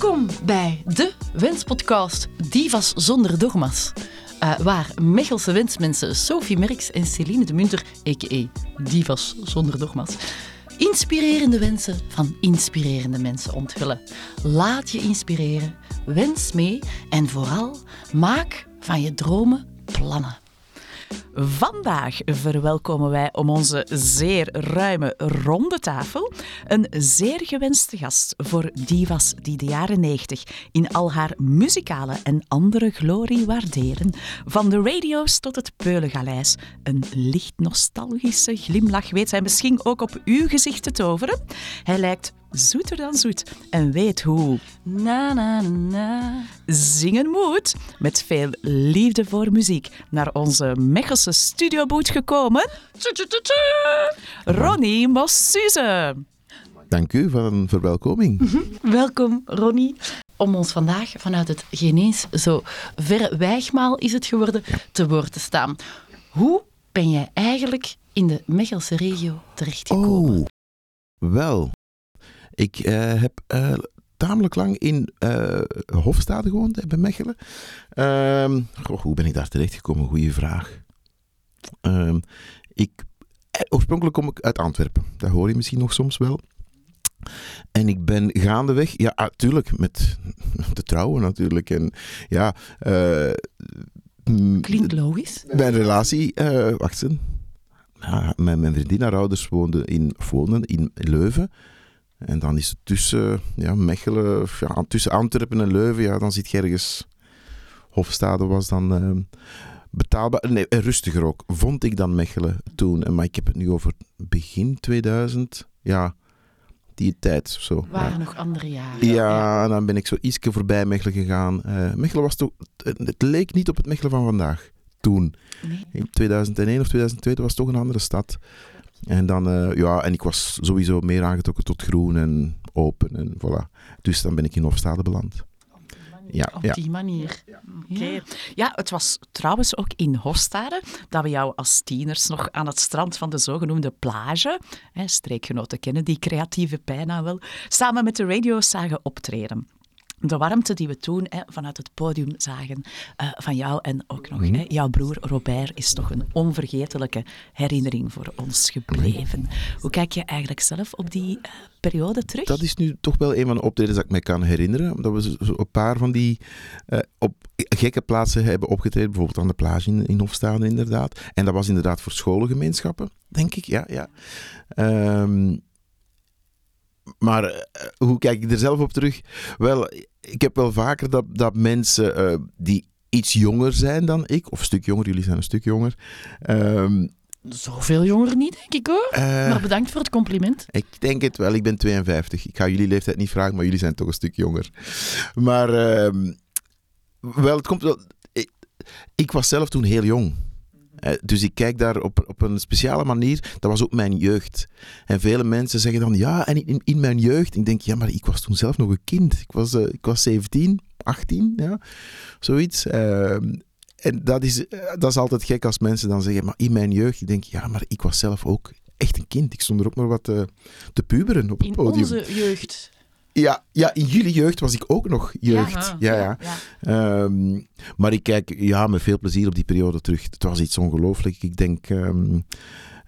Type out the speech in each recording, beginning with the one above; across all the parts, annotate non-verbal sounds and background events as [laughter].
Welkom bij de Wenspodcast Divas zonder dogma's. Uh, waar Mechelse wensmensen Sophie Merks en Celine de Munter, a.k.a. Divas zonder dogma's, inspirerende wensen van inspirerende mensen onthullen. Laat je inspireren, wens mee en vooral maak van je dromen plannen. Vandaag verwelkomen wij om onze zeer ruime ronde tafel een zeer gewenste gast voor divas die de jaren 90 in al haar muzikale en andere glorie waarderen. Van de radio's tot het Peulengaleis. Een licht nostalgische glimlach weet hij misschien ook op uw gezicht te toveren. Hij lijkt zoeter dan zoet en weet hoe. Na, na, na. Zingen moet met veel liefde voor muziek naar onze Mechelse studioboot gekomen. Ronnie Mossuze. Dank u voor een verwelkoming. Mhm. Welkom, Ronnie. Om ons vandaag vanuit het genees zo verre wijgmaal is het geworden te woord te staan. Hoe ben jij eigenlijk in de Mechelse regio terechtgekomen? Oh, wel, ik uh, heb uh, tamelijk lang in uh, Hofstade gewoond, bij Mechelen. Um, goh, hoe ben ik daar terechtgekomen? Goeie vraag. Um, ik, oorspronkelijk kom ik uit Antwerpen. Dat hoor je misschien nog soms wel. En ik ben gaandeweg, ja, natuurlijk, met [laughs] te trouwen natuurlijk. En ja, Klinkt logisch. Mijn relatie, wacht eens. Ja, mijn, mijn vriendin, haar ouders woonden in, woonden in Leuven. En dan is het tussen ja, Mechelen, ja, tussen Antwerpen en Leuven, ja, dan zit je ergens. Hofstade was dan uh, betaalbaar. Nee, rustiger ook. Vond ik dan Mechelen toen. Maar ik heb het nu over begin 2000. Ja, die tijd zo. waren ja. nog andere jaren. Ja, dan ben ik zo ietsje voorbij Mechelen gegaan. Uh, Mechelen was toch... Het leek niet op het Mechelen van vandaag. Toen. Nee. In 2001 of 2002 was het toch een andere stad. En dan, uh, ja, en ik was sowieso meer aangetrokken tot groen en open en voilà. Dus dan ben ik in Hofstade beland. Ja, op die manier. Ja. ja, het was trouwens ook in Hofstade dat we jou als tieners nog aan het strand van de zogenoemde plage, hè, streekgenoten kennen die creatieve pijna wel, samen met de radio's zagen optreden de warmte die we toen hè, vanuit het podium zagen uh, van jou en ook nog hè, jouw broer Robert is toch een onvergetelijke herinnering voor ons gebleven. Hoe kijk je eigenlijk zelf op die uh, periode terug? Dat is nu toch wel een van de optredens dat ik me kan herinneren. Omdat we een paar van die uh, op gekke plaatsen hebben opgetreden. Bijvoorbeeld aan de plage in, in inderdaad. En dat was inderdaad voor scholengemeenschappen, denk ik. Ja, ja. Um, maar uh, hoe kijk ik er zelf op terug? Wel, ik heb wel vaker dat, dat mensen uh, die iets jonger zijn dan ik, of een stuk jonger, jullie zijn een stuk jonger. Um, Zoveel jonger niet, denk ik hoor. Uh, maar bedankt voor het compliment. Ik denk het wel, ik ben 52. Ik ga jullie leeftijd niet vragen, maar jullie zijn toch een stuk jonger. Maar uh, wel, het komt wel. Ik, ik was zelf toen heel jong. Eh, dus ik kijk daar op, op een speciale manier. Dat was ook mijn jeugd. En vele mensen zeggen dan, ja, en in, in mijn jeugd. Ik denk, ja, maar ik was toen zelf nog een kind. Ik was, uh, ik was 17, 18, ja, zoiets. Uh, en dat is, eh, dat is altijd gek als mensen dan zeggen, maar in mijn jeugd. Ik denk, ja, maar ik was zelf ook echt een kind. Ik stond er ook nog wat te, te puberen op het in podium. In onze jeugd. Ja, ja, in jullie jeugd was ik ook nog jeugd. Ja, ja. ja. Um, maar ik kijk ja, met veel plezier op die periode terug. Het was iets ongelooflijk. Ik denk, um,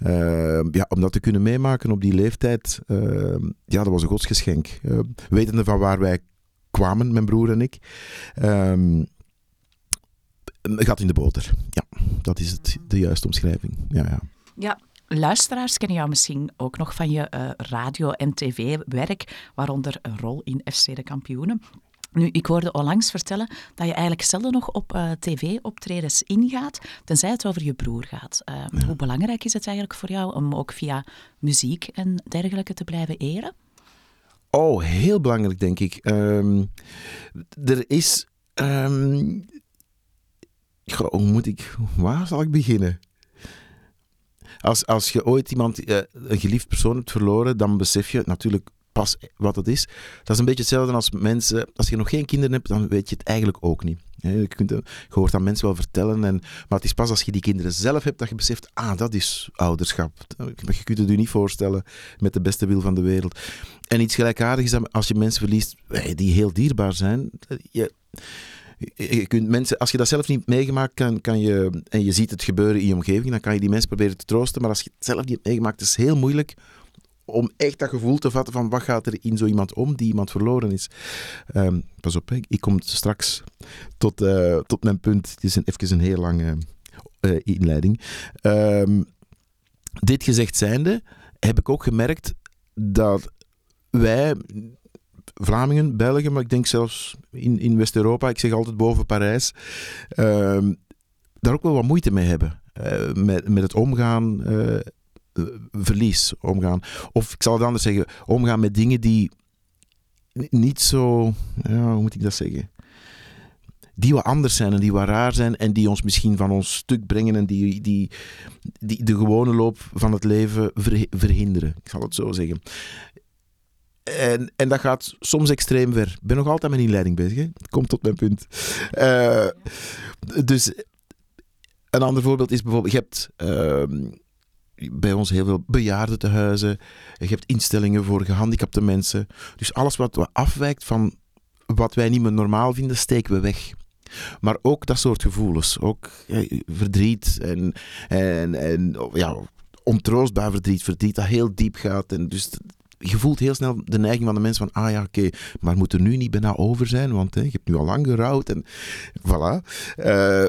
uh, ja, om dat te kunnen meemaken op die leeftijd, uh, ja, dat was een godsgeschenk. Uh, wetende van waar wij kwamen, mijn broer en ik. Um, gat in de boter. Ja, dat is het, de juiste omschrijving. Ja, ja. Ja, Luisteraars kennen jou misschien ook nog van je uh, radio- en tv-werk, waaronder een rol in FC de Kampioenen. Nu, ik hoorde onlangs vertellen dat je eigenlijk zelden nog op uh, tv-optredens ingaat, tenzij het over je broer gaat. Uh, ja. Hoe belangrijk is het eigenlijk voor jou om ook via muziek en dergelijke te blijven eren? Oh, heel belangrijk, denk ik. Um, er is. Um, hoe moet ik. Waar zal ik beginnen? Als, als je ooit iemand, uh, een geliefd persoon hebt verloren, dan besef je natuurlijk pas wat het is. Dat is een beetje hetzelfde als mensen, als je nog geen kinderen hebt, dan weet je het eigenlijk ook niet. Je, kunt, je hoort dat mensen wel vertellen, en, maar het is pas als je die kinderen zelf hebt dat je beseft, ah, dat is ouderschap. Je kunt het je niet voorstellen met de beste wil van de wereld. En iets gelijkaardigs is dat als je mensen verliest die heel dierbaar zijn, je, je kunt mensen, als je dat zelf niet meegemaakt kan, kan je, en je ziet het gebeuren in je omgeving, dan kan je die mensen proberen te troosten. Maar als je het zelf niet hebt meegemaakt, is het heel moeilijk om echt dat gevoel te vatten van wat gaat er in zo iemand om die iemand verloren is. Ehm, pas op, ik kom straks tot, uh, tot mijn punt. Het is een, even een heel lange uh, inleiding. Um, dit gezegd zijnde, heb ik ook gemerkt dat wij, Vlamingen, Belgen, maar ik denk zelfs in, in West-Europa, ik zeg altijd boven Parijs, uh, daar ook wel wat moeite mee hebben. Uh, met, met het omgaan eh, verlies omgaan. Of ik zal het anders zeggen, omgaan met dingen die niet zo, ja, hoe moet ik dat zeggen? Die wat anders zijn en die wat raar zijn en die ons misschien van ons stuk brengen en die, die, die de gewone loop van het leven verhinderen. Ik zal het zo zeggen. En, en dat gaat soms extreem ver. Ik ben nog altijd met inleiding bezig. Komt tot mijn punt. Uh, dus een ander voorbeeld is bijvoorbeeld, je hebt uh, bij ons heel veel bejaardentehuizen. Je hebt instellingen voor gehandicapte mensen. Dus alles wat afwijkt van wat wij niet meer normaal vinden, steken we weg. Maar ook dat soort gevoelens. Ook verdriet en, en, en ja, ontroostbaar verdriet. Verdriet dat heel diep gaat. En dus je voelt heel snel de neiging van de mensen van, ah ja, oké, maar moet er nu niet bijna over zijn, want hè, je hebt nu al lang gerouwd en voilà. Uh,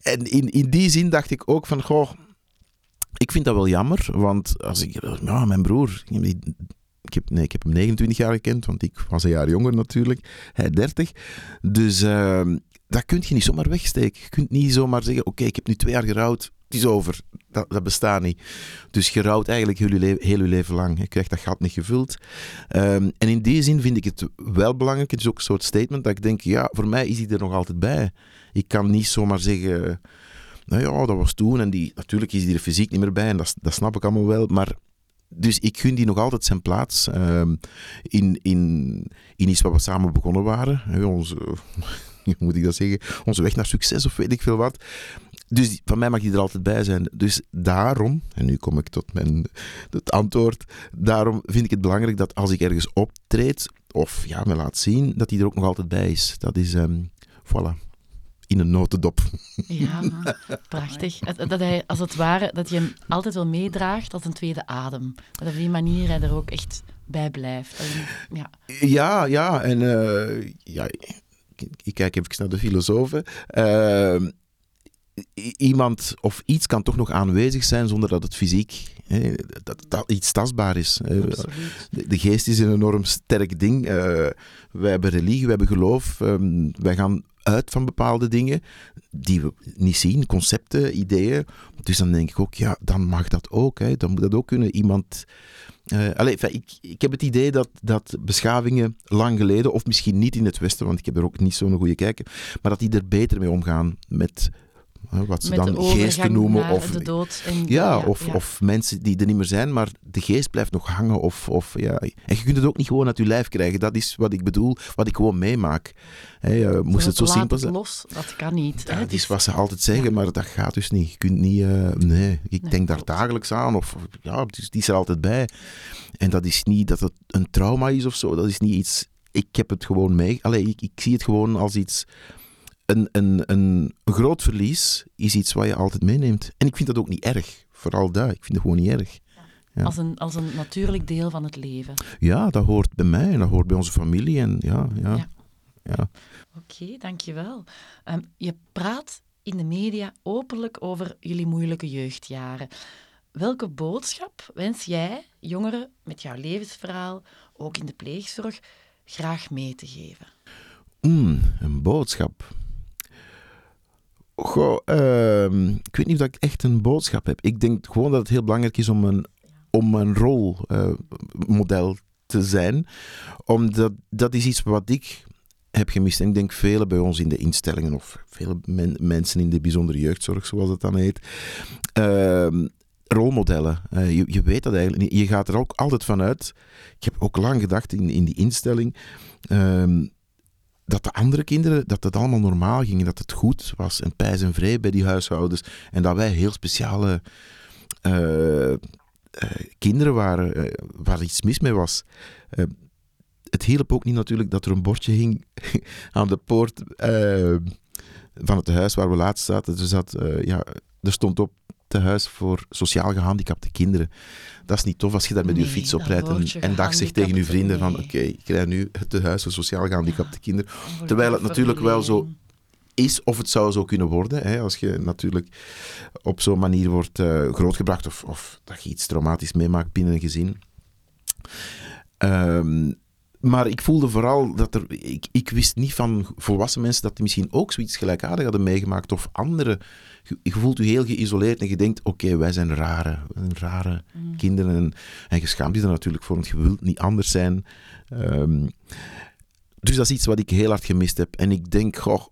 en in, in die zin dacht ik ook van, goh, ik vind dat wel jammer, want als ik, nou, mijn broer, ik heb, nee, ik heb hem 29 jaar gekend, want ik was een jaar jonger natuurlijk, hij 30. Dus uh, dat kun je niet zomaar wegsteken. Je kunt niet zomaar zeggen, oké, ik heb nu twee jaar gerouwd, het is over. Dat, dat bestaat niet. Dus je rouwt eigenlijk heel je, heel je leven lang. Je krijgt dat gat niet gevuld. Um, en in die zin vind ik het wel belangrijk, het is ook een soort statement, dat ik denk, ja, voor mij is hij er nog altijd bij. Ik kan niet zomaar zeggen nou ja, dat was toen. En die, natuurlijk is die er fysiek niet meer bij en dat, dat snap ik allemaal wel. Maar dus ik gun die nog altijd zijn plaats uh, in, in, in iets wat we samen begonnen waren. Onze, [laughs] hoe moet ik dat zeggen? Onze weg naar succes of weet ik veel wat. Dus van mij mag die er altijd bij zijn. Dus daarom, en nu kom ik tot mijn, het antwoord, daarom vind ik het belangrijk dat als ik ergens optreed, of ja, me laat zien, dat die er ook nog altijd bij is. Dat is, um, voilà in een notendop. Ja, prachtig. Dat hij, als het ware, dat je hem altijd wel meedraagt als een tweede adem. Dat op die manier hij er ook echt bij blijft. Ja, ja, ja en uh, ja, ik, kijk even naar de filosofen. Uh, iemand of iets kan toch nog aanwezig zijn zonder dat het fysiek hè, dat, dat iets tastbaar is. De, de, geest is een enorm sterk ding. Uh, wij hebben religie, we hebben geloof. Um, wij gaan uit van bepaalde dingen die we niet zien, concepten, ideeën. Dus dan denk ik ook, ja, dan mag dat ook. Hè. Dan moet dat ook kunnen. Iemand. Uh, allez, ik, ik heb het idee dat, dat beschavingen lang geleden, of misschien niet in het Westen, want ik heb er ook niet zo'n goede kijken, maar dat die er beter mee omgaan met wat ze dan geesten noemen. Of, de dood. En, ja, of, of mensen die er niet meer zijn, maar de geest blijft nog hangen. Of, of, ja. En je kunt het ook niet gewoon uit je lijf krijgen. Dat is wat ik bedoel, wat ik gewoon meemaak. Hey, moest het zo simpel zijn? los, dat kan niet. Dat hè? is wat ze altijd zeggen, maar dat gaat dus niet. Je kunt niet... Uh, nee, ik denk daar dagelijks aan. Of, ja, die is er altijd bij. En dat is niet dat het een trauma is of zo. Dat is niet iets... Ik heb het gewoon mee... Allee, ik, ik zie het gewoon als iets een, een, een, groot verlies is iets wat je altijd meeneemt. En ik vind dat ook niet erg. Vooral dat. Ik vind het gewoon niet erg. Ja. Als, een, als een natuurlijk deel van het leven. Ja, dat hoort bij mij en dat hoort bij onze familie. En ja, ja. ja. ja. Oké, dankjewel. Um, je praat in de media openlijk over jullie moeilijke jeugdjaren. Welke boodschap wens jij jongeren met jouw levensverhaal, ook in de pleegzorg, graag mee te geven? Mm, een boodschap. Goh, uh, ik weet niet of ik echt een boodschap heb. Ik denk gewoon dat het heel belangrijk is om een, om een rolmodel te zijn. Omdat dat is iets wat ik heb gemist. En ik denk velen bij ons in de instellingen, of vele men, mensen in de bijzondere jeugdzorg, zoals het dan heet. Uh, rolmodellen. Uh, je, weet dat eigenlijk niet. Je gaat er ook altijd van uit. Ik heb ook lang gedacht in, in die instelling. Ehm, dat de andere kinderen, dat het allemaal normaal ging. Dat het goed was en pijs en vrij bij die huishoudens. En dat wij heel speciale eh, eh, kinderen waren, eh, waar iets mis mee was. Het hielp ook niet natuurlijk dat er een bordje hing [laughs] aan de poort van het huis waar we laatst zaten. Er, zat, ja, er stond op te huis voor sociaal gehandicapte kinderen. Dat is niet tof als je daar met je fiets op rijdt en, en dag zegt tegen je vrienden van oké, ik krijg nu het tehuis voor sociaal gehandicapte Ja. kinderen. Terwijl het natuurlijk wel zo Is of het zou zo kunnen worden, hè, als je natuurlijk op zo'n manier wordt eh, grootgebracht of, of dat je iets traumatisch meemaakt binnen een gezin. Ehm, maar ik voelde vooral dat er. Ik, ik wist niet van volwassen mensen dat die misschien ook zoiets gelijkaardig hadden meegemaakt. Of anderen. Je, je voelt je heel geïsoleerd en je denkt: oké, wij zijn rare, wij zijn rare Mm. kinderen. En, en je schaamt je er natuurlijk voor, want je wilt niet anders zijn. Ehm, dus dat is iets wat ik heel hard gemist heb. En ik denk, goh,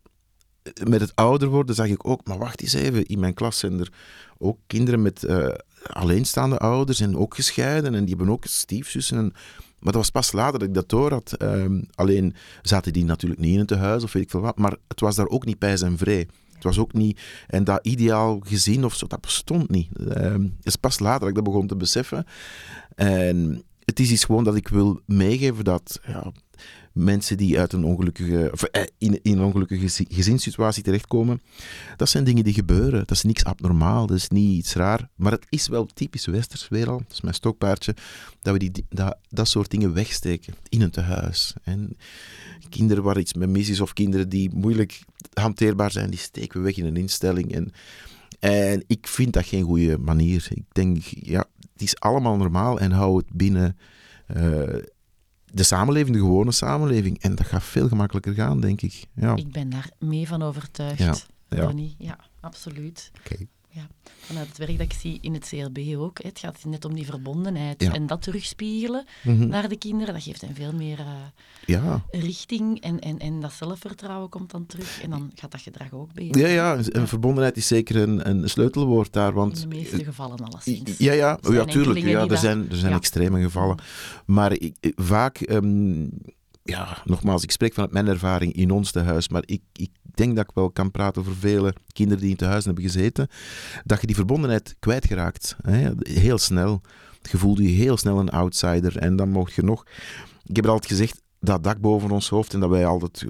met het ouder worden zag ik ook, maar wacht eens even, in mijn klas zijn er ook kinderen met eh, alleenstaande ouders en ook gescheiden en die hebben ook stiefzussen. En, maar dat was pas later dat ik dat door had. Ehm, alleen zaten die natuurlijk niet in het huis of weet ik veel wat, maar het was daar ook niet pijs en vrij. Het was ook niet, en dat ideaal gezin of zo, dat bestond niet. Ehm, het is pas later dat ik dat begon te beseffen. En het is iets gewoon dat ik wil meegeven dat ja, mensen die uit een ongelukkige, of, eh, in, een ongelukkige gezi- gezinssituatie terechtkomen, dat zijn dingen die gebeuren. Dat is niks abnormaal, dat is niet iets raar. Maar het is wel typisch westers weer al, dat is mijn stokpaardje, dat we die, dat, dat soort dingen wegsteken in een tehuis. En kinderen waar iets mee mis is, of kinderen die moeilijk hanteerbaar zijn, die steken we weg in een instelling. En, en ik vind dat geen goede manier. Ik denk, ja, het is allemaal normaal en hou het binnen eh, de samenleving, de gewone samenleving. En dat gaat veel gemakkelijker gaan, denk ik. Ja, Ik ben daar mee van overtuigd. Ja, ja. Donnie. ja absoluut. Oké. Vanuit het werk dat ik zie in het CLB ook. hè. Het gaat net om die verbondenheid. Ja. En dat terugspiegelen Mhm. naar de kinderen, dat geeft hen veel meer eh, Ja. richting. En, en, en dat zelfvertrouwen komt dan terug. En dan gaat dat gedrag ook beter. Ja, ja, een- een verbondenheid is zeker een, een sleutelwoord daar. In Want de meeste gevallen alleszins. Ja, ja, ja tuurlijk. Ja, er zijn, er zijn ja. extreme gevallen. Maar ik, ik- vaak, ehm, ja, nogmaals, ik spreek vanuit mijn ervaring in ons tehuis, maar ik, ik denk dat ik wel kan praten over vele kinderen die in tehuis hebben gezeten, dat je die verbondenheid kwijtgeraakt. Hè? Heel snel. Je voelde je heel snel een outsider en dan mocht je nog... Ik heb het altijd gezegd, dat dak boven ons hoofd en dat wij altijd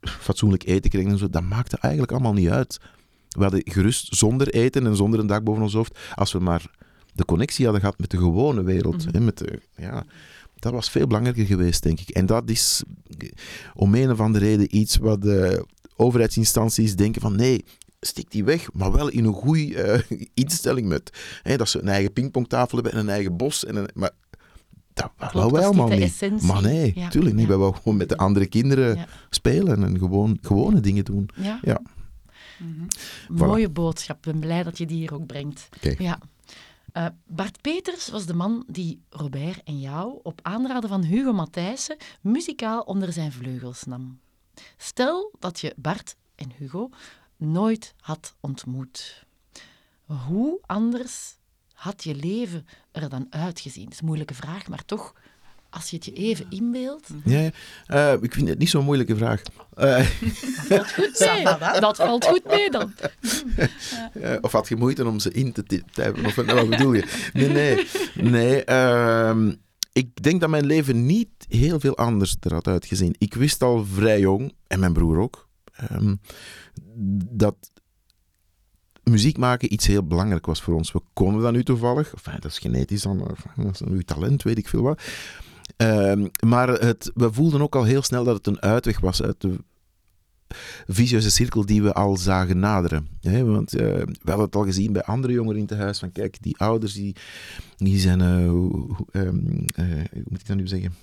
fatsoenlijk eten kregen en zo, dat maakte eigenlijk allemaal niet uit. We hadden gerust zonder eten en zonder een dak boven ons hoofd, als we maar de connectie hadden gehad met de gewone wereld. Mhm. hè, met de, ja, dat was veel belangrijker geweest, denk ik. En dat is om een of andere reden iets wat de overheidsinstanties denken van nee, stik die weg, maar wel in een goede [laughs] instelling met. Hè, dat ze een eigen pingpongtafel hebben en een eigen bos. En een, maar dat Klopt, wou wij dat is allemaal niet de niet. essentie. Maar nee, Ja, tuurlijk niet. ja. Wij wou gewoon met de andere kinderen Ja. spelen en gewoon gewone dingen doen. Ja. Ja. Mhm. Voilà. Mooie boodschap. Ik ben blij dat je die hier ook brengt. Ja. Eh, Bart Peters was de man die Robert en jou op aanraden van Hugo Matthijssen muzikaal onder zijn vleugels nam. Stel dat je Bart en Hugo nooit had ontmoet. Hoe anders had je leven er dan uitgezien? Dat is een moeilijke vraag, maar toch, als je het je even inbeeldt. Ja, ja. Eh, ik vind het niet zo'n moeilijke vraag. Eh, [laughs] Nee, dat valt goed mee dan. [laughs] Of had je moeite om ze in te ty- typen? Of wat bedoel je? Nee, nee. nee ehm, ik denk dat mijn leven niet heel veel anders er had uitgezien. Ik wist al vrij jong, en mijn broer ook, ehm, dat muziek maken iets heel belangrijk was voor ons. We konden dat nu toevallig. Enfin, dat is genetisch dan, of, dat is uw talent, weet ik veel wat. Ehm, maar het, we voelden ook al heel snel dat het een uitweg was uit de vicieuze cirkel die we al zagen naderen. Want eh, we hadden het al gezien bij andere jongeren in het huis. Van kijk, die ouders die, die zijn... eh, hoe, ehm, eh, hoe moet ik dat nu zeggen?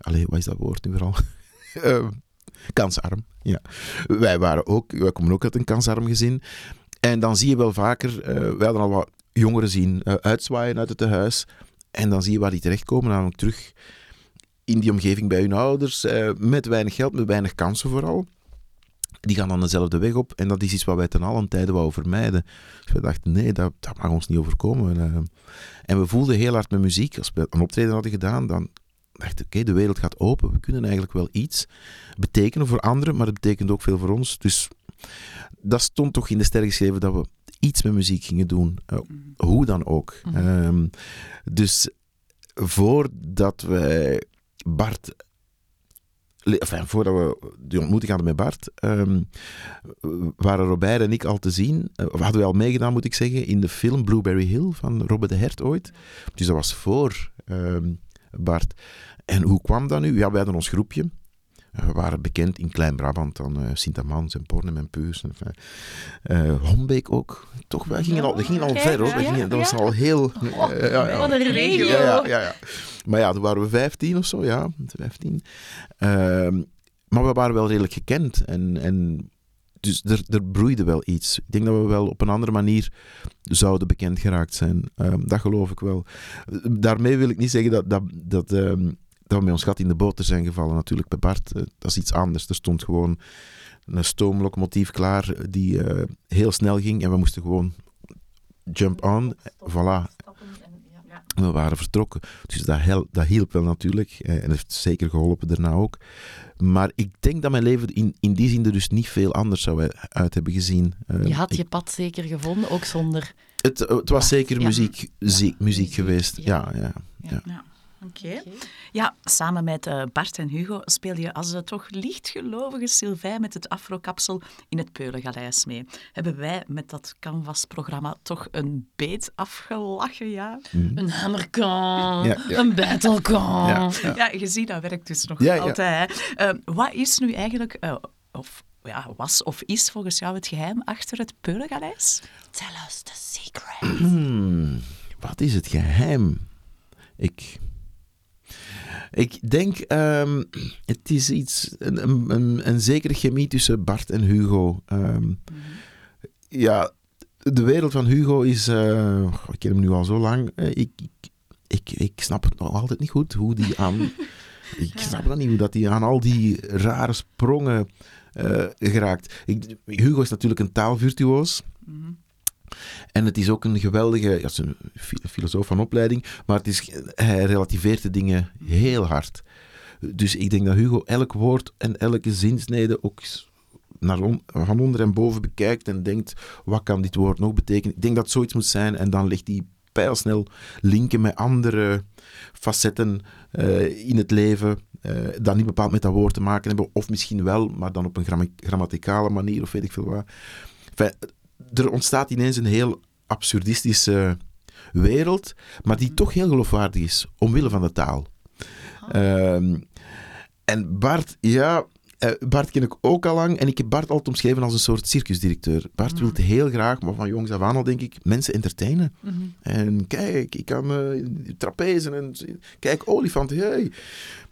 Allee, wat is dat woord nu vooral? [laughs] Eh, kansarm, ja. Wij waren ook... Wij komen ook uit een kansarm gezin. En dan zie je wel vaker... wij hadden al wat jongeren zien uitzwaaien uit het huis. En dan zie je waar die terechtkomen, namelijk terug in die omgeving bij hun ouders. met weinig geld, met weinig kansen vooral die gaan dan dezelfde weg op. En dat is iets wat wij ten allen tijde wouden vermijden. Dus we dachten, nee, dat, dat mag ons niet overkomen. En, eh, en we voelden heel hard met muziek. Als we een optreden hadden gedaan, dan dacht oké, de wereld gaat open. We kunnen eigenlijk wel iets betekenen voor anderen, maar het betekent ook veel voor ons. Dus dat stond toch in de sterren geschreven dat we iets met muziek gingen doen. Uh, hoe dan ook. Mhm. Um, dus voordat wij Bart Voordat we die ontmoeting hadden met Bart, um, waren Robert en ik al te zien. Uh, hadden we al meegedaan, moet ik zeggen, in de film Blueberry Hill van Robert de Hert ooit. Dus dat was voor um, Bart. En hoe kwam dat nu? Ja, wij hadden ons groepje. We waren bekend in Klein-Brabant, dan uh, Sint-Amans en Bornem en Peus. Enfin, uh, Hombeek ook. Toch, wij gingen al, we gingen al ver hoor. ja, We gingen, dat was al heel... Oh, ja, ja. Wat een regio. Ja, ja. Maar ja, toen waren we 15 of zo, ja, 15. Uh, maar we waren wel redelijk gekend. En, en dus er, er broeide wel iets. Ik denk dat we wel op een andere manier zouden bekend geraakt zijn. Um, dat geloof ik wel. Daarmee wil ik niet zeggen dat, dat, dat, um, dat we met ons gat in de boter zijn gevallen. Natuurlijk, bij Bart, uh, dat is iets anders. Er stond gewoon een stoomlocomotief klaar die uh, heel snel ging. En we moesten gewoon jump on. Voilà. We waren vertrokken. Dus dat, hel, dat hielp wel natuurlijk. En heeft zeker geholpen daarna ook. Maar ik denk dat mijn leven in, in die zin er dus niet veel anders zou uit hebben gezien. Je had ik, je pad zeker gevonden, ook zonder... Het, het was zeker ja. muziek, ja. muziek, muziek geweest. Ja, ja. ja. Ja. Oké. Okay. Ja, samen met uh, Bart en Hugo speel je als de toch lichtgelovige Sylvain met het afrokapsel in het Peulengaleis mee. Hebben wij met dat Canvas-programma toch een beet afgelachen, ja? Mm. Een hammerkan, ja, ja. een battlekan. Ja, ja. ja, je ziet, dat werkt dus nog altijd. Uh, wat is nu eigenlijk, uh, of ja, was of is volgens jou het geheim achter het Peulengaleis? Tell us the secret. Hmm, wat is het geheim? Ik... Ik denk, um, het is iets, een, een, een, zekere chemie tussen Bart en Hugo. Um, mm-hmm. Ja, de wereld van Hugo is, uh, ik ken hem nu al zo lang, uh, ik, ik, ik, ik, snap het nog altijd niet goed, hoe die aan, [laughs] ik snap dat niet, hoe dat die aan al die rare sprongen uh, geraakt. Ik, Hugo is natuurlijk een taalvirtuoos. Mm-hmm. En het is ook een geweldige, ja, is een filosoof van opleiding, maar het is, hij relativeert de dingen heel hard. Dus ik denk dat Hugo elk woord en elke zinsnede ook naar van onder en boven bekijkt en denkt, wat kan dit woord nog betekenen? Ik denk dat zoiets moet zijn en dan legt hij pijlsnel linken met andere facetten uh, in het leven, uh, dat niet bepaald met dat woord te maken hebben, of misschien wel, maar dan op een gram grammaticale manier, of weet ik veel wat. Er ontstaat ineens een heel absurdistische wereld, maar die toch heel geloofwaardig is, omwille van de taal. Oh. Um, en Bart, ja, uh, Bart ken ik ook al lang en ik heb Bart altijd omschreven als een soort circusdirecteur. Bart mm. wil heel graag, maar van jongs af aan al denk ik, mensen entertainen. Mhm. En kijk, ik kan uh, trapezen en kijk, olifanten, hey.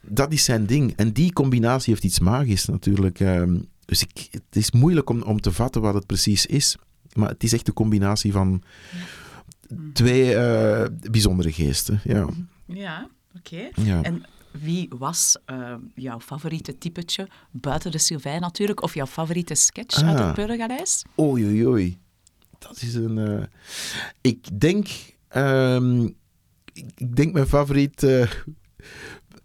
Dat is zijn ding. En die combinatie heeft iets magisch natuurlijk. Um, dus ik, het is moeilijk om, om te vatten wat het precies is. Maar het is echt een combinatie van ja. twee uh, bijzondere geesten. Ja, ja oké. Okay. Ja. En wie was uh, jouw favoriete typetje, buiten de Sylvain natuurlijk, of jouw favoriete sketch ah. uit het Peulengaleis? Oei, oei, oei. Dat is een... Uh, ik denk... Um, ik denk mijn favoriet... Uh,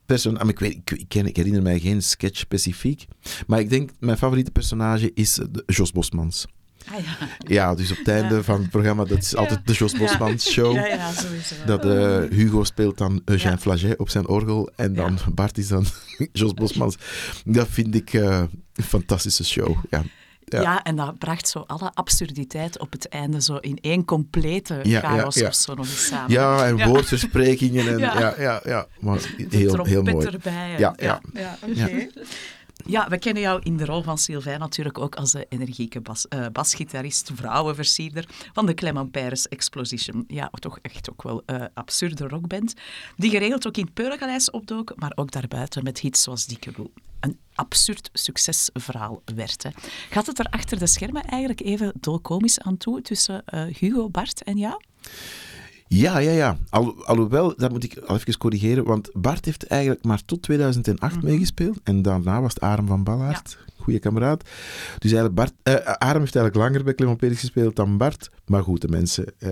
persoon, ik, weet, ik, ik, ken, ik herinner mij geen sketch specifiek, maar ik denk mijn favoriete personage is Jos Bosmans. Ah, ja. ja, dus op het einde ja. van het programma, dat is altijd de Jos Bosmans show. Ja, ja, sowieso. Dat uh, Hugo speelt dan Eugène. Flaget op zijn orgel en dan Bart is dan [laughs] Jos Bosmans. Dat vind ik uh, een fantastische show. Ja. Ja. ja. en dat bracht zo alle absurditeit op het einde zo in één complete ja, chaos ja, of zo nog eens samen. Ja, en woordversprekingen en [laughs] ja, ja, ja. Maar heel, heel mooi. erbij. En, ja, ja. ja. oké. Okay. Ja, we kennen jou in de rol van Sylvain natuurlijk ook als de energieke bas, uh, basgitarist, vrouwenversierder van de Clement Paris Exposition. Ja, toch echt ook wel uh, absurde rockband, die geregeld ook in het Peulengaleis opdook, maar ook daarbuiten met hits zoals Dikke Boel. Een absurd succesverhaal werd. Hè. Gaat het er achter de schermen eigenlijk even dolkomisch aan toe tussen uh, Hugo, Bart en jou? Ja, ja, ja. Al, alhoewel, dat moet ik al even corrigeren, want Bart heeft eigenlijk maar tot 2008 mm-hmm. meegespeeld. En daarna was het Arem van Ballaert, ja. goede kameraad. Dus eigenlijk Bart, uh, Arem heeft eigenlijk langer bij Clement gespeeld dan Bart. Maar goed, de mensen uh,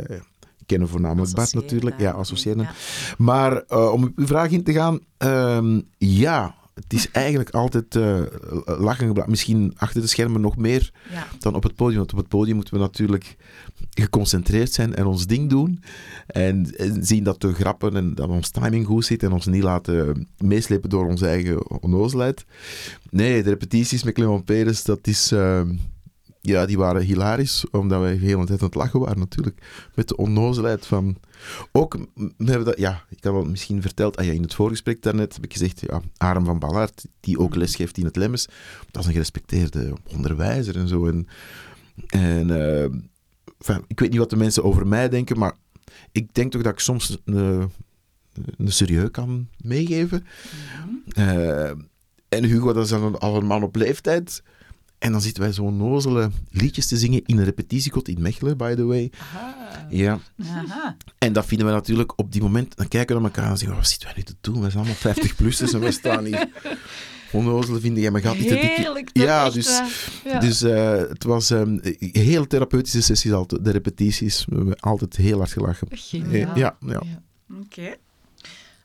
kennen voornamelijk Bart natuurlijk. Ja, associëren. ja. Maar eh, om op uw vraag in te gaan, ehm, ja, het is eigenlijk altijd eh, lachen gebruikt. Misschien achter de schermen nog meer Ja. dan op het podium. Want op het podium moeten we natuurlijk geconcentreerd zijn en ons ding doen. En, en zien dat de grappen en dat ons timing goed zit en ons niet laten meeslepen door onze eigen onnozelheid. Nee, de repetities met Clement Peres, dat is... ehm, ja, die waren hilarisch, omdat wij de hele tijd aan het lachen waren natuurlijk. Met de onnozelheid van... Ook, we hebben dat, ja, ik had al misschien verteld, ah ja, in het voorgesprek daarnet heb ik gezegd, ja, Arem van Ballaert, die ook lesgeeft in het Lemmens, dat is een gerespecteerde onderwijzer en zo. En, en eh, enfin, ik weet niet wat de mensen over mij denken, maar ik denk toch dat ik soms een, een serieus kan meegeven. Eh, en Hugo, dat is dan al een man op leeftijd. En dan zitten wij zo'n nozele liedjes te zingen in een repetitiekot in Mechelen, by the way. Ja. Aha. En dat vinden we natuurlijk op die moment. Dan kijken we naar elkaar en zeggen: wat zitten wij nu te doen? We zijn allemaal 50-plussers en we staan hier. [laughs] Onnozelen vinden jij, maar gaat niet te dik. Toch? Ja, dus. Ja. dus eh, het was een heel therapeutische sessies altijd, de repetities. We hebben altijd heel hard gelachen. Geniaal. Ja, ja. Oké.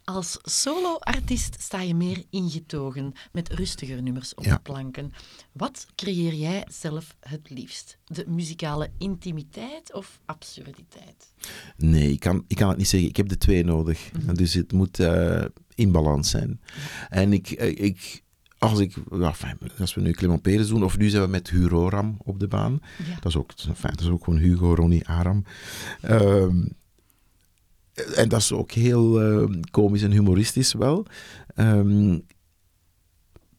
Als solo-artiest sta je meer ingetogen met rustiger nummers op Ja. de planken. Wat creëer jij zelf het liefst? De muzikale intimiteit of absurditeit? Nee, ik kan, ik kan het niet zeggen. Ik heb de twee nodig. Dus het moet eh, in balans zijn. En ik, eh, ik, als, ik ja, fijn, als we nu Clement Peres doen, of nu zijn we met Hugo Ram op de baan. Ja. Dat is ook, fijn, dat is ook gewoon Hugo, Ronnie, Aram. Ehm, en dat is ook heel eh, komisch en humoristisch wel. Ehm,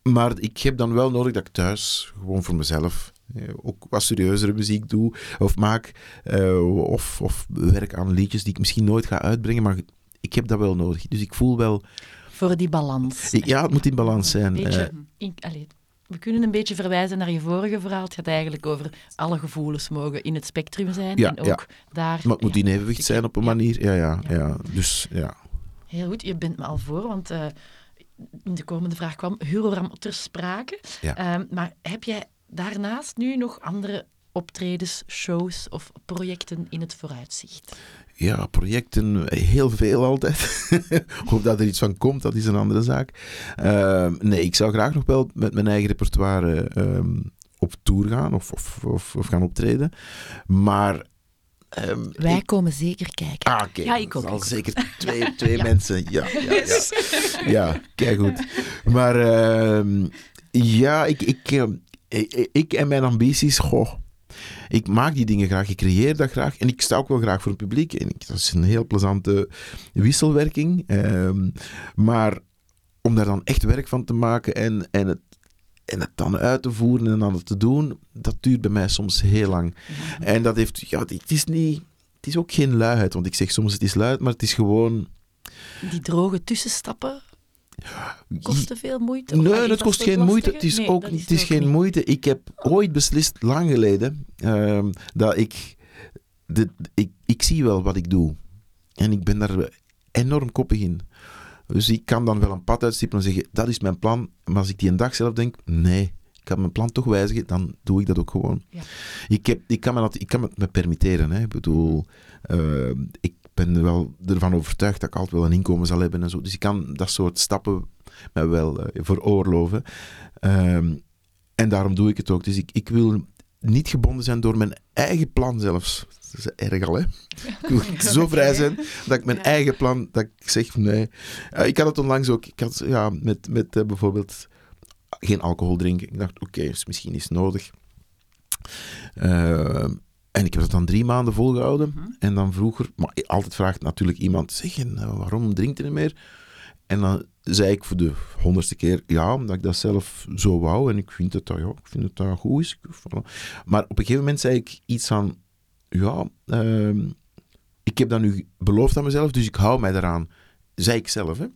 maar ik heb dan wel nodig dat ik thuis gewoon voor mezelf eh, ook wat serieuzere muziek doe of maak. eh, of, of werk aan liedjes die ik misschien nooit ga uitbrengen. Maar ik heb dat wel nodig. Dus ik voel wel... Voor die balans. ja, het moet in balans zijn. Beetje, Eh, in- allee, we kunnen een beetje verwijzen naar je vorige verhaal. Het gaat eigenlijk over alle gevoelens mogen in het spectrum zijn. Ja, en ook ja. daar... maar het moet in evenwicht zijn op een manier. Ja, ja, Ja. Dus ja. Heel goed, je bent me al voor, want eh, in de komende vraag kwam Huroram ter sprake. Ja. Ehm, maar heb jij daarnaast nu nog andere optredens, shows of projecten in het vooruitzicht? Ja, projecten, heel veel altijd. [laughs] of dat er iets van komt, dat is een andere zaak. Ehm, nee, ik zou graag nog wel met mijn eigen repertoire ehm, op tour gaan of, of, of, of gaan optreden. Maar... ehm, Wij ik- komen zeker kijken. Ah, oké. Ja, ik ook, Al ik ook. zeker [laughs] twee, twee Ja. mensen. Ja, ja, ja. ja kijk goed. Maar ehm, ja, ik, ik, ik, ik en mijn ambities, goh. Ik maak die dingen graag, ik creëer dat graag. En ik sta ook wel graag voor het publiek. En ik, dat is een heel plezante wisselwerking. Ehm, maar om daar dan echt werk van te maken en, en, het, en het dan uit te voeren en dan het te doen, dat duurt bij mij soms heel lang. En dat heeft, ja, het is niet, het is ook geen luiheid, want ik zeg soms het is luid, maar het is gewoon... Die droge tussenstappen kosten veel moeite? Nee, het kost geen moeite. Het is, Nee, ook, het is ook geen niet. moeite. Ik heb ooit beslist, lang geleden, ehm, dat ik, de, ik... Ik zie wel wat ik doe. En ik ben daar enorm koppig in. Dus ik kan dan wel een pad uitstippelen en zeggen, dat is mijn plan. Maar als ik die een dag zelf denk, nee, ik kan mijn plan toch wijzigen, dan doe ik dat ook gewoon. Ja. Ik, heb, ik, kan me dat, ik kan het me permitteren. Hè. Ik bedoel, eh, ik ben er wel ervan overtuigd dat ik altijd wel een inkomen zal hebben en zo. Dus ik kan dat soort stappen mij wel eh, veroorloven. Ehm, en daarom doe ik het ook. Dus ik, ik wil niet gebonden zijn door mijn eigen plan zelfs. Dat is erg al, hè? [laughs] Ik wil zo vrij zijn dat ik mijn Ja. eigen plan, dat ik zeg nee. Eh, ik had het onlangs ook, ik had ja, met, met eh, bijvoorbeeld geen alcohol drinken. Ik dacht, oké, is misschien is nodig. Ehm, en ik heb dat dan drie maanden volgehouden. Mhm. En dan vroeger, maar altijd vraagt natuurlijk iemand, zeg, en, eh, waarom drinkt je niet meer? En dan zei ik voor de honderdste keer, ja, omdat ik dat zelf zo wou. En ik vind dat dat, ja, ik vind dat, dat goed is. Voilà. Maar op een gegeven moment zei ik iets van, ja, ehm, ik heb dat nu beloofd aan mezelf, dus ik hou mij daaraan. Zei ik zelf, hè.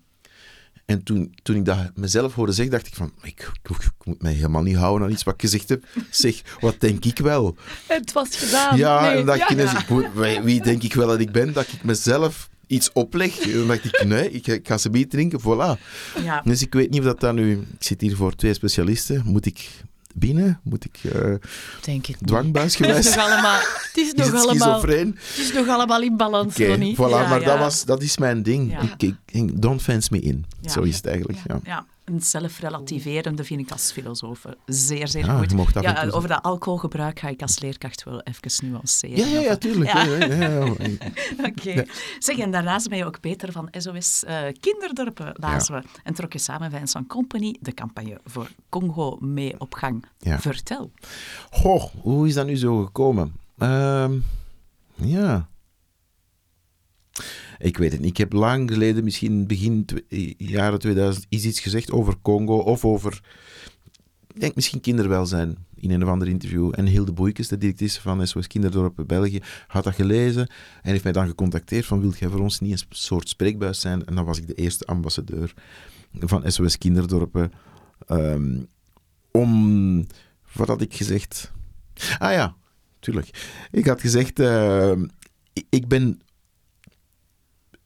En toen, toen ik dat mezelf hoorde zeggen, dacht ik van, ik, ik, ik moet mij helemaal niet houden aan iets wat ik gezegd heb. Zeg, wat denk ik wel? Het was gedaan. Ja, Nee, en dan dacht ja. ik ineens, wie- denk ik wel dat ik ben, dat ik mezelf iets opleg. En dan dacht ik, nee, ik, ik ga ze niet drinken, voilà. Ja. Dus ik weet niet of dat dan nu... Ik zit hier voor twee specialisten. Moet ik binnen? Moet ik uh, Denk [laughs] het dwangbuis Het geweest? is nog allemaal, het is [laughs] Is nog het allemaal, het is nog allemaal in balans, Oké, Ronnie. voilà, Ja, maar ja. Dat, was, dat is mijn ding. Ik, ik, don't fence me in. Zo is het eigenlijk. Ja. Een zelfrelativerende vind ik als filosoof zeer, zeer Ja, goed. Ja, over dat alcoholgebruik ga ik als leerkracht wel even nuanceren. Ja, ja, ja, tuurlijk. Ja. Ja. [laughs] Oké. Zeg, en daarnaast ben je ook Peter van SOS eh, Kinderdorpen, lazen we. En trok je samen met Vincent Company de campagne voor Congo mee op gang. Vertel. Goh, hoe is dat nu zo gekomen? Ehm, ja. Ik weet het niet. Ik heb lang geleden, misschien begin jaren 2000, is iets gezegd over Congo of over, ik denk misschien kinderwelzijn in een of ander interview. En Hilde Boeikes, de directrice van SOS Kinderdorpen België, had dat gelezen en heeft mij dan gecontacteerd van, wilt jij voor ons niet een soort spreekbuis zijn? En dan was ik de eerste ambassadeur van SOS Kinderdorpen. Ehm, om, wat had ik gezegd? Ah ja, tuurlijk. Ik had gezegd, eh, ik- ik ben,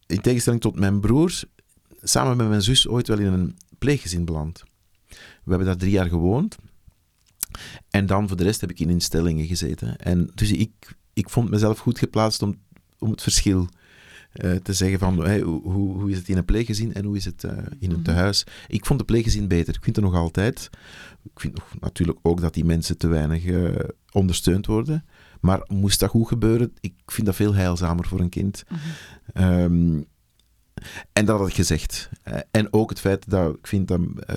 in tegenstelling tot mijn broers, samen met mijn zus ooit wel in een pleeggezin beland. We hebben daar drie jaar gewoond. En dan voor de rest heb ik in instellingen gezeten. En dus ik, ik vond mezelf goed geplaatst om, om het verschil eh, te zeggen van hey, hoe, hoe is het in een pleeggezin en hoe is het eh, in een Mhm. tehuis. Ik vond de pleeggezin beter. Ik vind het nog altijd. Ik vind nog natuurlijk ook dat die mensen te weinig eh, ondersteund worden. Maar moest dat goed gebeuren, ik vind dat veel heilzamer voor een kind. Ehm, en dat had ik gezegd. Eh, en ook het feit dat ik vind dat eh,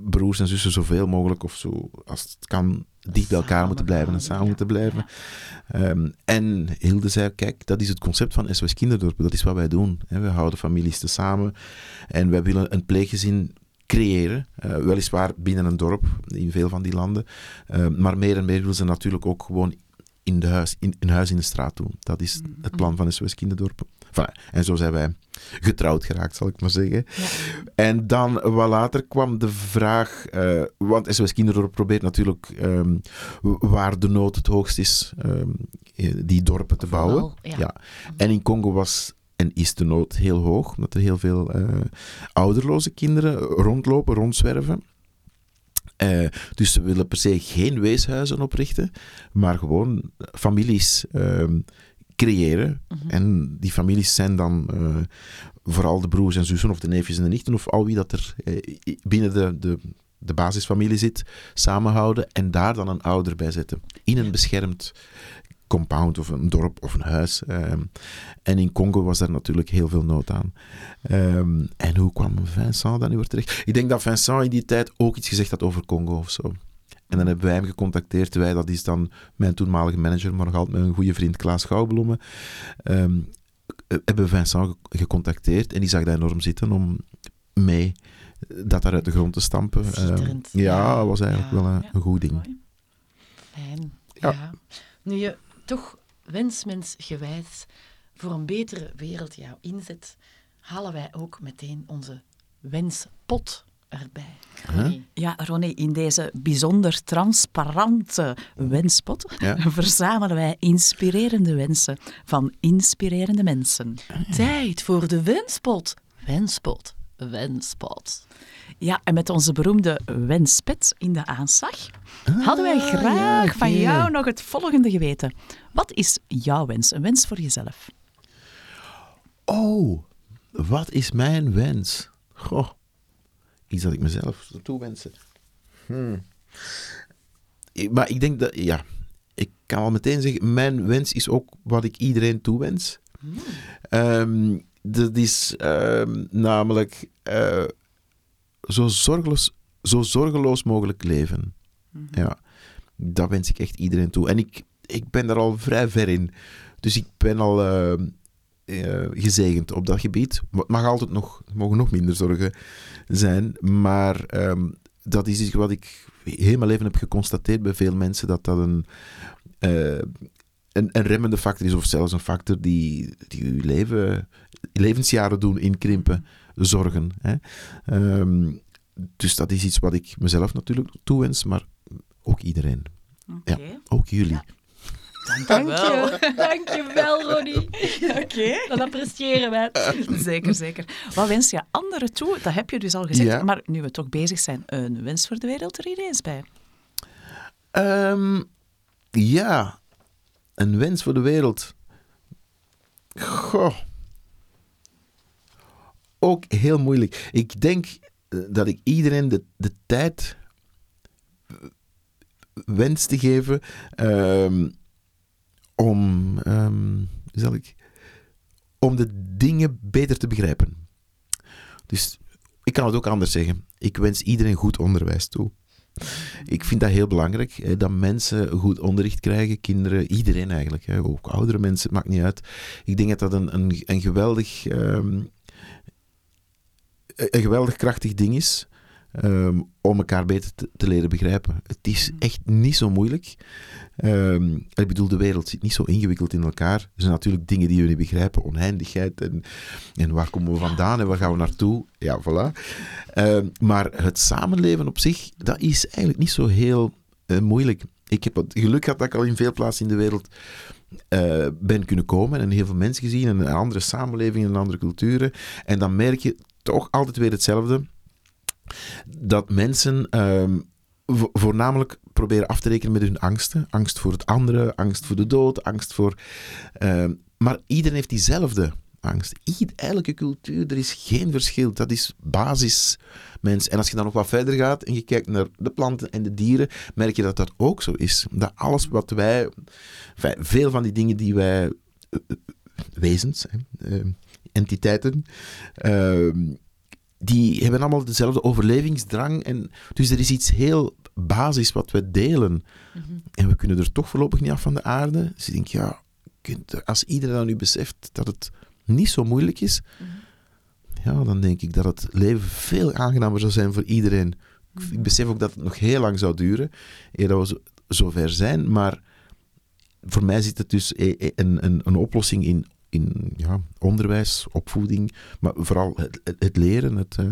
broers en zussen zoveel mogelijk, of zo, als het kan, dicht bij elkaar moeten blijven en samen moeten blijven. Ehm, en Hilde zei, kijk, dat is het concept van SOS Kinderdorpen. Dat is wat wij doen. We houden families te samen. En wij willen een pleeggezin creëren. Eh, weliswaar binnen een dorp, in veel van die landen. Ehm, maar meer en meer willen ze natuurlijk ook gewoon in, de huis, in, een huis in de straat doen. Dat is het plan van SOS Kinderdorpen. En zo zijn wij [laughs] getrouwd geraakt, zal ik maar zeggen. En dan wat later kwam de vraag, eh, want SOS Kinderdorp probeert natuurlijk ehm, waar de nood het hoogst is, ehm, eh, die dorpen te bouwen. Ja. Ja. En in Congo was en is de nood heel hoog, omdat er heel veel eh, ouderloze kinderen rondlopen, rondzwerven. Eh, dus ze willen per se geen weeshuizen oprichten, maar gewoon families ehm, creëren. Mhm. En die families zijn dan eh, vooral de broers en zussen, of de neefjes en de nichten, of al wie dat er eh, binnen de, de, de basisfamilie zit, samenhouden en daar dan een ouder bij zetten. In een beschermd compound of een dorp of een huis. ehm. en in Congo was daar natuurlijk heel veel nood aan. Ehm, en hoe kwam Vincent dan nu weer terecht? Ik denk dat Vincent in die tijd ook iets gezegd had over Congo of zo. En dan hebben wij hem gecontacteerd. Wij, dat is dan mijn toenmalige manager, maar nog altijd mijn goede vriend Klaas Gouwbloemen. ehm, eh, hebben Vincent ge- gecontacteerd en die zag dat enorm zitten om mee dat daar uit de grond te stampen. Ja, dat was eigenlijk Ja. wel een, Ja. een goed ding. Mooi. Fijn. Ja. Ja. Nu je toch wensmensgewijs voor een betere wereld jou inzet, halen wij ook meteen onze wenspot erbij. Huh? Ja, Ronnie, in deze bijzonder transparante wenspot Ja. [laughs] verzamelen wij inspirerende wensen van inspirerende mensen. Tijd voor de wenspot. Wenspot. Wenspot. Ja, en met onze beroemde wenspet in de aanslag hadden wij Ah, graag ja, van jou nog het volgende geweten. Wat is jouw wens? Een wens voor jezelf? Oh, wat is mijn wens? Goh, iets dat ik mezelf zou toewensen. Hmm. Maar ik denk dat, ja, ik kan al meteen zeggen, mijn wens is ook wat ik iedereen toewens. Ehm, dat is ehm, namelijk eh, zo, zorgeloos, zo zorgeloos mogelijk leven. Ja, dat wens ik echt iedereen toe. En ik, ik ben daar al vrij ver in. Dus ik ben al ehm, eh, gezegend op dat gebied. Het mag altijd nog, mogen nog minder zorgen zijn. Maar ehm, dat is iets wat ik heel mijn leven heb geconstateerd bij veel mensen, dat dat een, eh, een, een remmende factor is, of zelfs een factor die, die je leven, levensjaren doen inkrimpen, zorgen. Hè. Ehm, dus dat is iets wat ik mezelf natuurlijk toewens, maar ook iedereen. Oké. Ook jullie. Dank je. [laughs] Dank je wel, Ronnie. Oké. Dat appreciëren wij. [laughs] Zeker, zeker. Wat wens je anderen toe? Dat heb je dus al gezegd. Ja. Maar nu we toch bezig zijn, een wens voor de wereld er ineens bij. Ehm, ja, een wens voor de wereld. Goh. Ook heel moeilijk. Ik denk eh, dat ik iedereen de, de tijd wens te geven ehm, om, ehm, zal ik, om de dingen beter te begrijpen. Dus ik kan het ook anders zeggen. Ik wens iedereen goed onderwijs toe. Ik vind dat heel belangrijk, hè, dat mensen goed onderricht krijgen, kinderen, iedereen eigenlijk, hè, ook oudere mensen, het maakt niet uit. Ik denk dat dat een, een, een geweldig, ehm, een geweldig krachtig ding is ehm, om elkaar beter te, te leren begrijpen. Het is echt niet zo moeilijk. Ehm, ik bedoel, de wereld zit niet zo ingewikkeld in elkaar. Er zijn natuurlijk dingen die we niet begrijpen, oneindigheid en, en waar komen we vandaan en waar gaan we naartoe. Ja, voilà. Ehm, maar het samenleven op zich, dat is eigenlijk niet zo heel eh, moeilijk. Ik heb het geluk gehad dat ik al in veel plaatsen in de wereld eh, ben kunnen komen en heel veel mensen gezien en een andere samenlevingen en andere culturen. En dan merk je toch altijd weer hetzelfde. Dat mensen ehm, vo- voornamelijk proberen af te rekenen met hun angsten. Angst voor het andere, angst voor de dood, angst voor... ehm, maar iedereen heeft diezelfde angst. Ied- elke cultuur, er is geen verschil. Dat is basis mens. En als je dan nog wat verder gaat en je kijkt naar de planten en de dieren, merk je dat dat ook zo is. Dat alles wat wij... veel van die dingen die wij... eh, eh, wezens, hè, eh, entiteiten... ehm, die hebben allemaal dezelfde overlevingsdrang. En, dus er is iets heel basis wat we delen. En we kunnen er toch voorlopig niet af van de aarde. Dus ik denk, ja, als iedereen dan nu beseft dat het niet zo moeilijk is, ja, dan denk ik dat het leven veel aangenamer zou zijn voor iedereen. Ik- Ik besef ook dat het nog heel lang zou duren, eer dat we zo, zover zijn. Maar voor mij zit het dus e- e- een, een, een oplossing in, in ja, onderwijs, opvoeding, maar vooral het, het- het leren. Het, eh,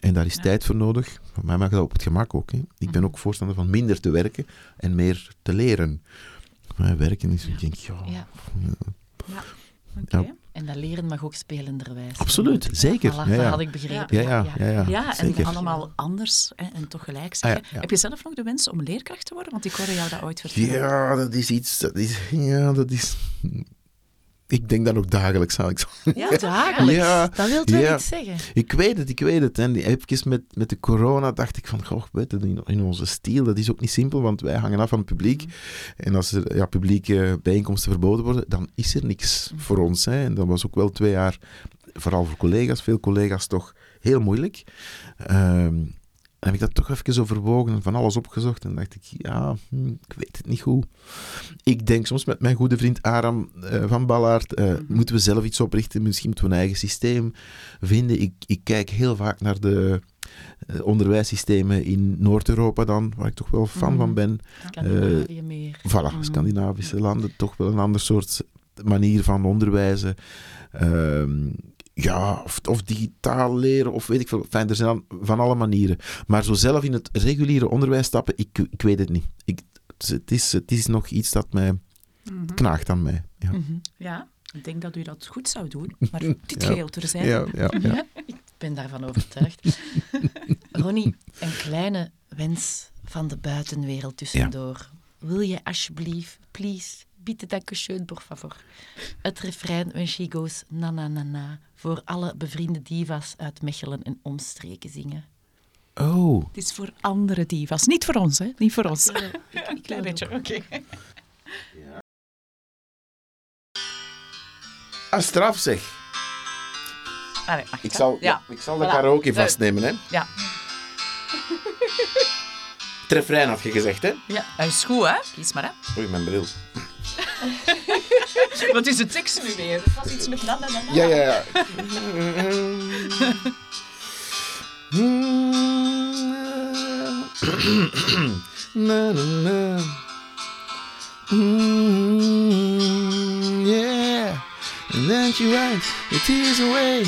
en daar is Ja. tijd voor nodig. Voor mij mag dat op het gemak ook. Hè. Ik ben ook voorstander van minder te werken en meer te leren. Maar werken is, ik denk, ja, Ja. Oké. Ja. En dat leren mag ook spelenderwijs. Absoluut, zeker. Voilà, Ja, dat ja. had ik begrepen. ja, ja, ja, ja, Ja, en zeker. allemaal anders hè, en toch gelijk Ah, zeggen. ja, ja. Heb je zelf nog de wens om leerkracht te worden? Want ik hoorde jou dat ooit vertellen. Ja, dat is iets, dat is, ja, dat is... Ik denk dat nog dagelijks zal- [laughs] Ja, dagelijks. Ja, dat wil wel ja. iets zeggen. Ik weet het, ik weet het. En even met, met de corona dacht ik van, goh, weet je, in, in onze stijl, dat is ook niet simpel, want wij hangen af van het publiek. En als er ja, publieke bijeenkomsten verboden worden, dan is er niks voor ons. Hè. En dat was ook wel twee jaar, vooral voor collega's, veel collega's toch heel moeilijk. Dan heb ik dat toch even overwogen en van alles opgezocht. En dacht ik, ja, hm, ik weet het niet goed. Ik denk soms met mijn goede vriend Aram eh, van Ballaert, eh, moeten we zelf iets oprichten. Misschien moeten we een eigen systeem vinden. Ik, ik kijk heel vaak naar de eh, onderwijssystemen in Noord-Europa dan, waar ik toch wel fan Mhm. van ben. Scandinavië meer. Voilà, Mhm. Scandinavische landen, toch wel een ander soort manier van onderwijzen. Ja, of, of digitaal leren, of weet ik veel. Fijn, er zijn dan van alle manieren. Maar zo zelf in het reguliere onderwijs stappen, ik, ik weet het niet. Ik, het, is, het is nog iets dat mij Mhm. knaagt aan mij. Ja, Mhm. Ja, ik denk dat u dat goed zou doen. Maar [laughs] dit Ja. geheel terzijde. ja, ja. ja. [laughs] Ik ben daarvan overtuigd. [laughs] Ronnie, een kleine wens van de buitenwereld tussendoor. Wil je alsjeblieft, please, bitte dankeschön, por favor. Het refrein When She Goes Na Na Na Na voor alle bevriende divas uit Mechelen en omstreken zingen. Oh, Het is voor andere divas. Niet voor ons, hè? Niet voor ons. Ik, ik, Een klein beetje, oké. ah, straf zeg. Allee, mag Ik zal, Ja. ik zal de Voilà. karaoke vastnemen, hè. Ja. Het refrein had je gezegd, hè. ja, dat is goed, hè? Kies maar, hè? Oei, mijn bril. [laughs] Wat is de tekst nu weer? Het was iets met na, na, na, na. Ja, ja, ja. na, na, na. Mm, yeah. And then she wipes the tears away,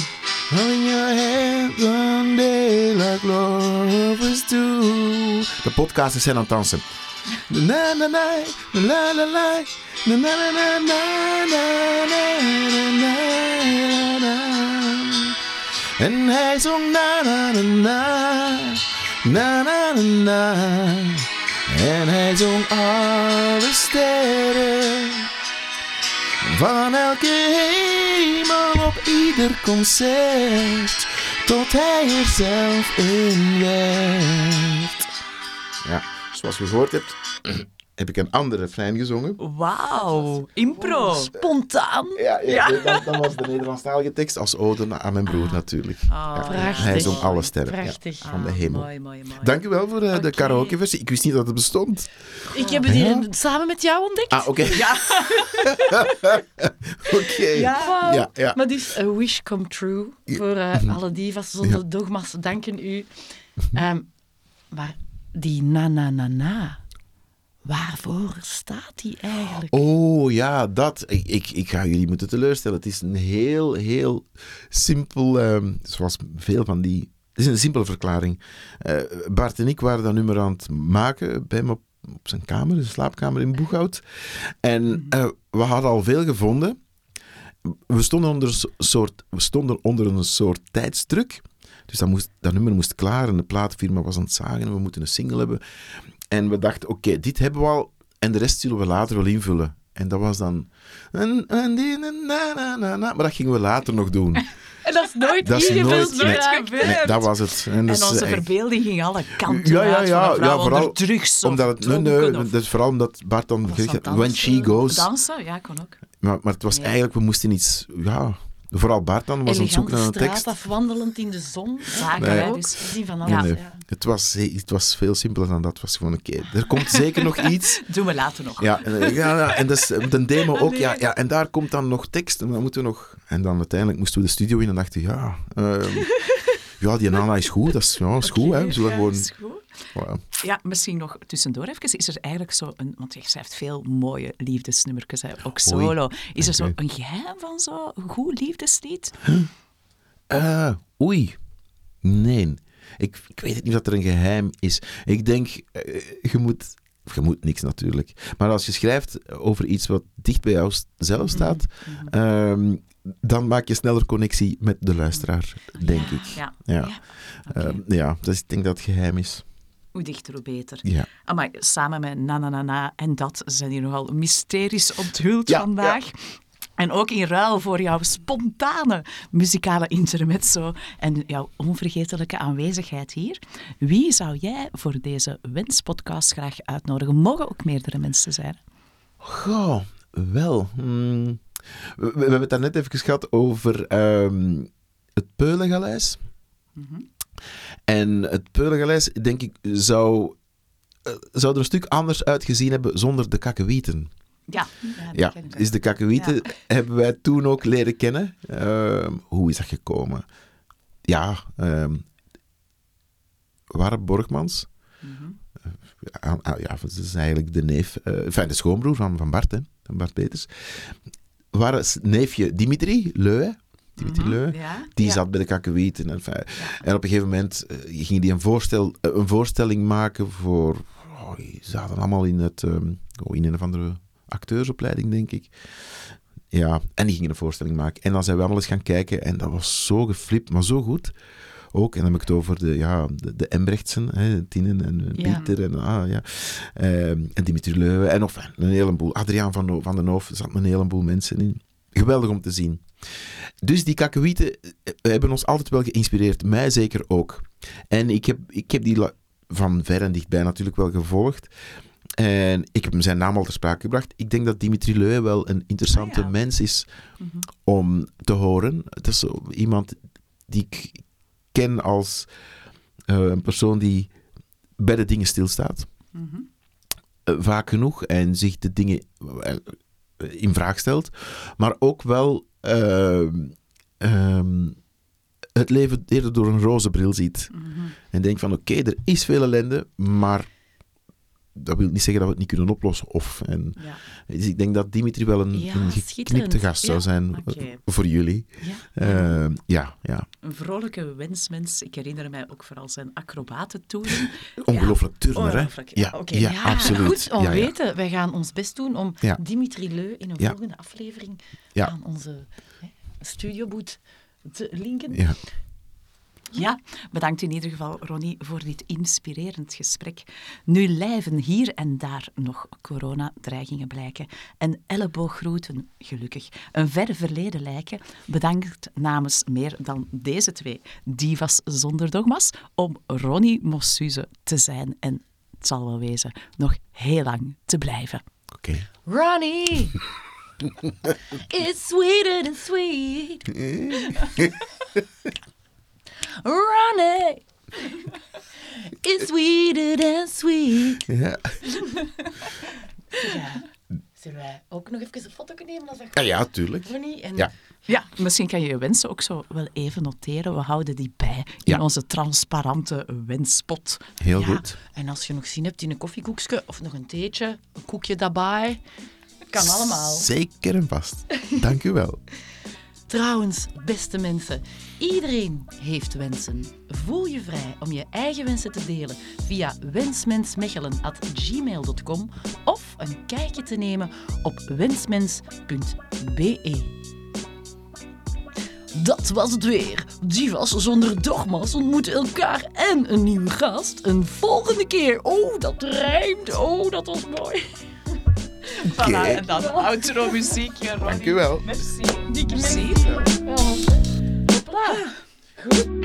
holding your hand one day like lovers do. De podcasters zijn aan het dansen. Na na na na na na na na na na En hij zong na na na na na na na En hij zong alle sterren van elke hemel op ieder concert tot hij er zelf in werd. Ja zoals je gehoord hebt, heb ik een andere refrein gezongen. Wauw, impro. Spontaan. Ja, ja, Dan, dan was de Nederlandstalige tekst als ode aan mijn broer natuurlijk. Ja, Prachtig. hij zong alle sterren ja, Prachtig. van de hemel. Mooi, mooi, mooi. Dank u wel voor eh, de Oké. karaoke-versie. Ik wist niet dat het bestond. Ik heb het hier samen met jou ontdekt. Ah, oké. Ja. [laughs] Oké. Ja. Ja, ja. Maar dus, a wish come true voor eh, alle divas zonder dogma's. Danken u. Ehm, maar die na na na na, waarvoor staat die eigenlijk? Oh ja, dat. Ik, ik, ik ga jullie moeten teleurstellen. Het is een heel, heel simpel, ehm, zoals veel van die. Het is een simpele verklaring. Eh, Bart en ik waren dat nummer aan het maken bij hem op, op zijn kamer, zijn slaapkamer in Boeghout. En eh, we hadden al veel gevonden. We stonden onder, een so- soort, we stonden onder een soort tijdsdruk. Dus dat, moest, dat nummer moest klaar en de platenfirma was aan het zagen en we moeten een single hebben. En we dachten, oké, dit hebben we al en de rest zullen we later wel invullen. En dat was dan... en- en die na, na, na, na, na. Maar dat gingen we later nog doen. [laughs] En dat is nooit Dat is ingevuld nooit, nee, geraakt. nee, dat was het. En, is onze echt- verbeelding ging alle kanten Ja, ja, uit ja, van een vrouw ja, vooral drugs omdat het, nee, nee, of- dat is vooral omdat Bart dan when she goes. Dansen? Ja, kon ook. Maar, maar het was Ja. eigenlijk, we moesten iets, ja, vooral Bart dan was zoeken Elegante naar een tekst. afwandelend in de zon. Zaken, Nee. dus. gezien van alles. nee. ja. Het, was, het was veel simpeler dan dat. Het was gewoon, oké, er komt zeker nog [laughs] iets. Doen we later nog. Ja, en, eh, ja, en dat is de demo ook. Ja, ja, en daar komt dan nog tekst. En dan moeten we nog... En dan uiteindelijk moesten we de studio in en dachten, ja... ehm, [laughs] ja, die Nana is goed. Dat is, ja, is goed, hè. Zullen Ja, gewoon... is goed. Ja, misschien nog tussendoor even. Is er eigenlijk zo een... Want je schrijft veel mooie liefdesnummertjes, hè, ook Oei. solo. Is er zo een geheim van zo'n goed liefdeslied? Eh, oei. Nee. Ik, ik weet het niet of er een geheim is. Ik denk, eh, je moet... Je moet niks natuurlijk. Maar als je schrijft over iets wat dicht bij jou zelf staat, ehm, dan maak je sneller connectie met de luisteraar, denk ik. Ja. Ja. Ja. Ehm, ja, dus ik denk dat het geheim is. Hoe dichter, hoe beter. Ja. Maar samen met na, na, na, na en dat zijn hier nogal mysteries onthuld Ja, vandaag. En ook in ruil voor jouw spontane muzikale intermezzo en jouw onvergetelijke aanwezigheid hier. Wie zou jij voor deze wenspodcast graag uitnodigen? Mogen ook meerdere mensen zijn. Goh, wel. hmm. We, we hebben het daarnet even gehad over ehm, het Peulengaleis. En het Peulengaleis, denk ik, zou, eh, zou er een stuk anders uitgezien hebben zonder de kakkewieten. Ja, ja, Ja, dus de kakkewieten hebben wij toen ook leren kennen. Ehm, hoe is dat gekomen? Ja, waren Borgmans. Ah, ja, dat is eigenlijk de neef, eh enfin, de schoonbroer van, van Bart, hè, van Bart Peters. Waren neefje Dimitri Leu, Ja, die ja. zat bij de kakkewieten. En, en op een gegeven moment eh, ging die een, voorstel, eh, een voorstelling maken voor... Oh, die zaten allemaal in, het, ehm, oh, in een of andere acteursopleiding, denk ik. Ja, en die gingen een voorstelling maken. En dan zijn we allemaal eens gaan kijken en dat was zo geflipt, maar zo goed. Ook, en dan heb ik het over de, ja, de, de Embrechtsen, hè, Tienen en eh, Ja. Pieter en, ah, ja. Ehm, en Dimitri Leuwe en of, een heleboel. Adriaan van, van den Hoof, er zaten een heleboel mensen in. Geweldig om te zien. Dus die kakkewieten eh, hebben ons altijd wel geïnspireerd. Mij zeker ook. En ik heb, ik heb die van ver en dichtbij natuurlijk wel gevolgd. En ik heb hem zijn naam al ter sprake gebracht. Ik denk dat Dimitri Leu wel een interessante Ah, ja. mens is om te horen. Het is zo iemand die ik ken als eh, een persoon die bij de dingen stilstaat. Eh, vaak genoeg. En zich de dingen in vraag stelt. Maar ook wel ehm, ehm, het leven eerder door een roze bril ziet. En denkt van oké, er is veel ellende, maar dat wil niet zeggen dat we het niet kunnen oplossen. Of, en, Ja. dus ik denk dat Dimitri wel een, Ja, een geknipte gast zou zijn eh, voor jullie. Ja. Ehm, ja, ja. Een vrolijke wensmens. Ik herinner mij ook vooral zijn acrobatentoeren. [laughs] Ongelooflijk turner, hè? Ja, Ja, oké. ja, absoluut. goed om weten. Wij gaan ons best doen om. Dimitri Leu in een volgende aflevering aan onze hè, studioboot te linken. Ja. Ja, bedankt in ieder geval, Ronnie, voor dit inspirerend gesprek. Nu lijven hier en daar nog coronadreigingen blijken en ellebooggroeten, gelukkig, een verre verleden lijken. Bedankt namens meer dan deze twee divas zonder dogma's om Ronnie Mossuze te zijn en, het zal wel wezen, nog heel lang te blijven. Oké. Ronnie! [laughs] It's sweeter than sweet. [laughs] Ronnie! It's sweeter than sweet. Ja. Ja. Zullen wij ook nog even een foto nemen als dat Ja, ja, tuurlijk. Ronnie? En Ja. Ja, misschien kan je je wensen ook zo wel even noteren. We houden die bij in Ja. onze transparante wenspot. Heel Ja, goed. En als je nog zin hebt in een koffiekoekje of nog een theetje, een koekje daarbij, kan allemaal. Zeker en vast. Dank u wel. Trouwens, beste mensen, iedereen heeft wensen. Voel je vrij om je eigen wensen te delen via wensmensmechelen.gmail.com of een kijkje te nemen op wensmens.be. Dat was het weer. Divas zonder dogma's ontmoeten elkaar en een nieuwe gast. Een volgende keer. Oh, dat rijmt. Oh, dat was mooi. Voilà, en dan outro muziekje, Ronnie. Dank u wel. Merci. Dikke Merci. Hopla. Goed.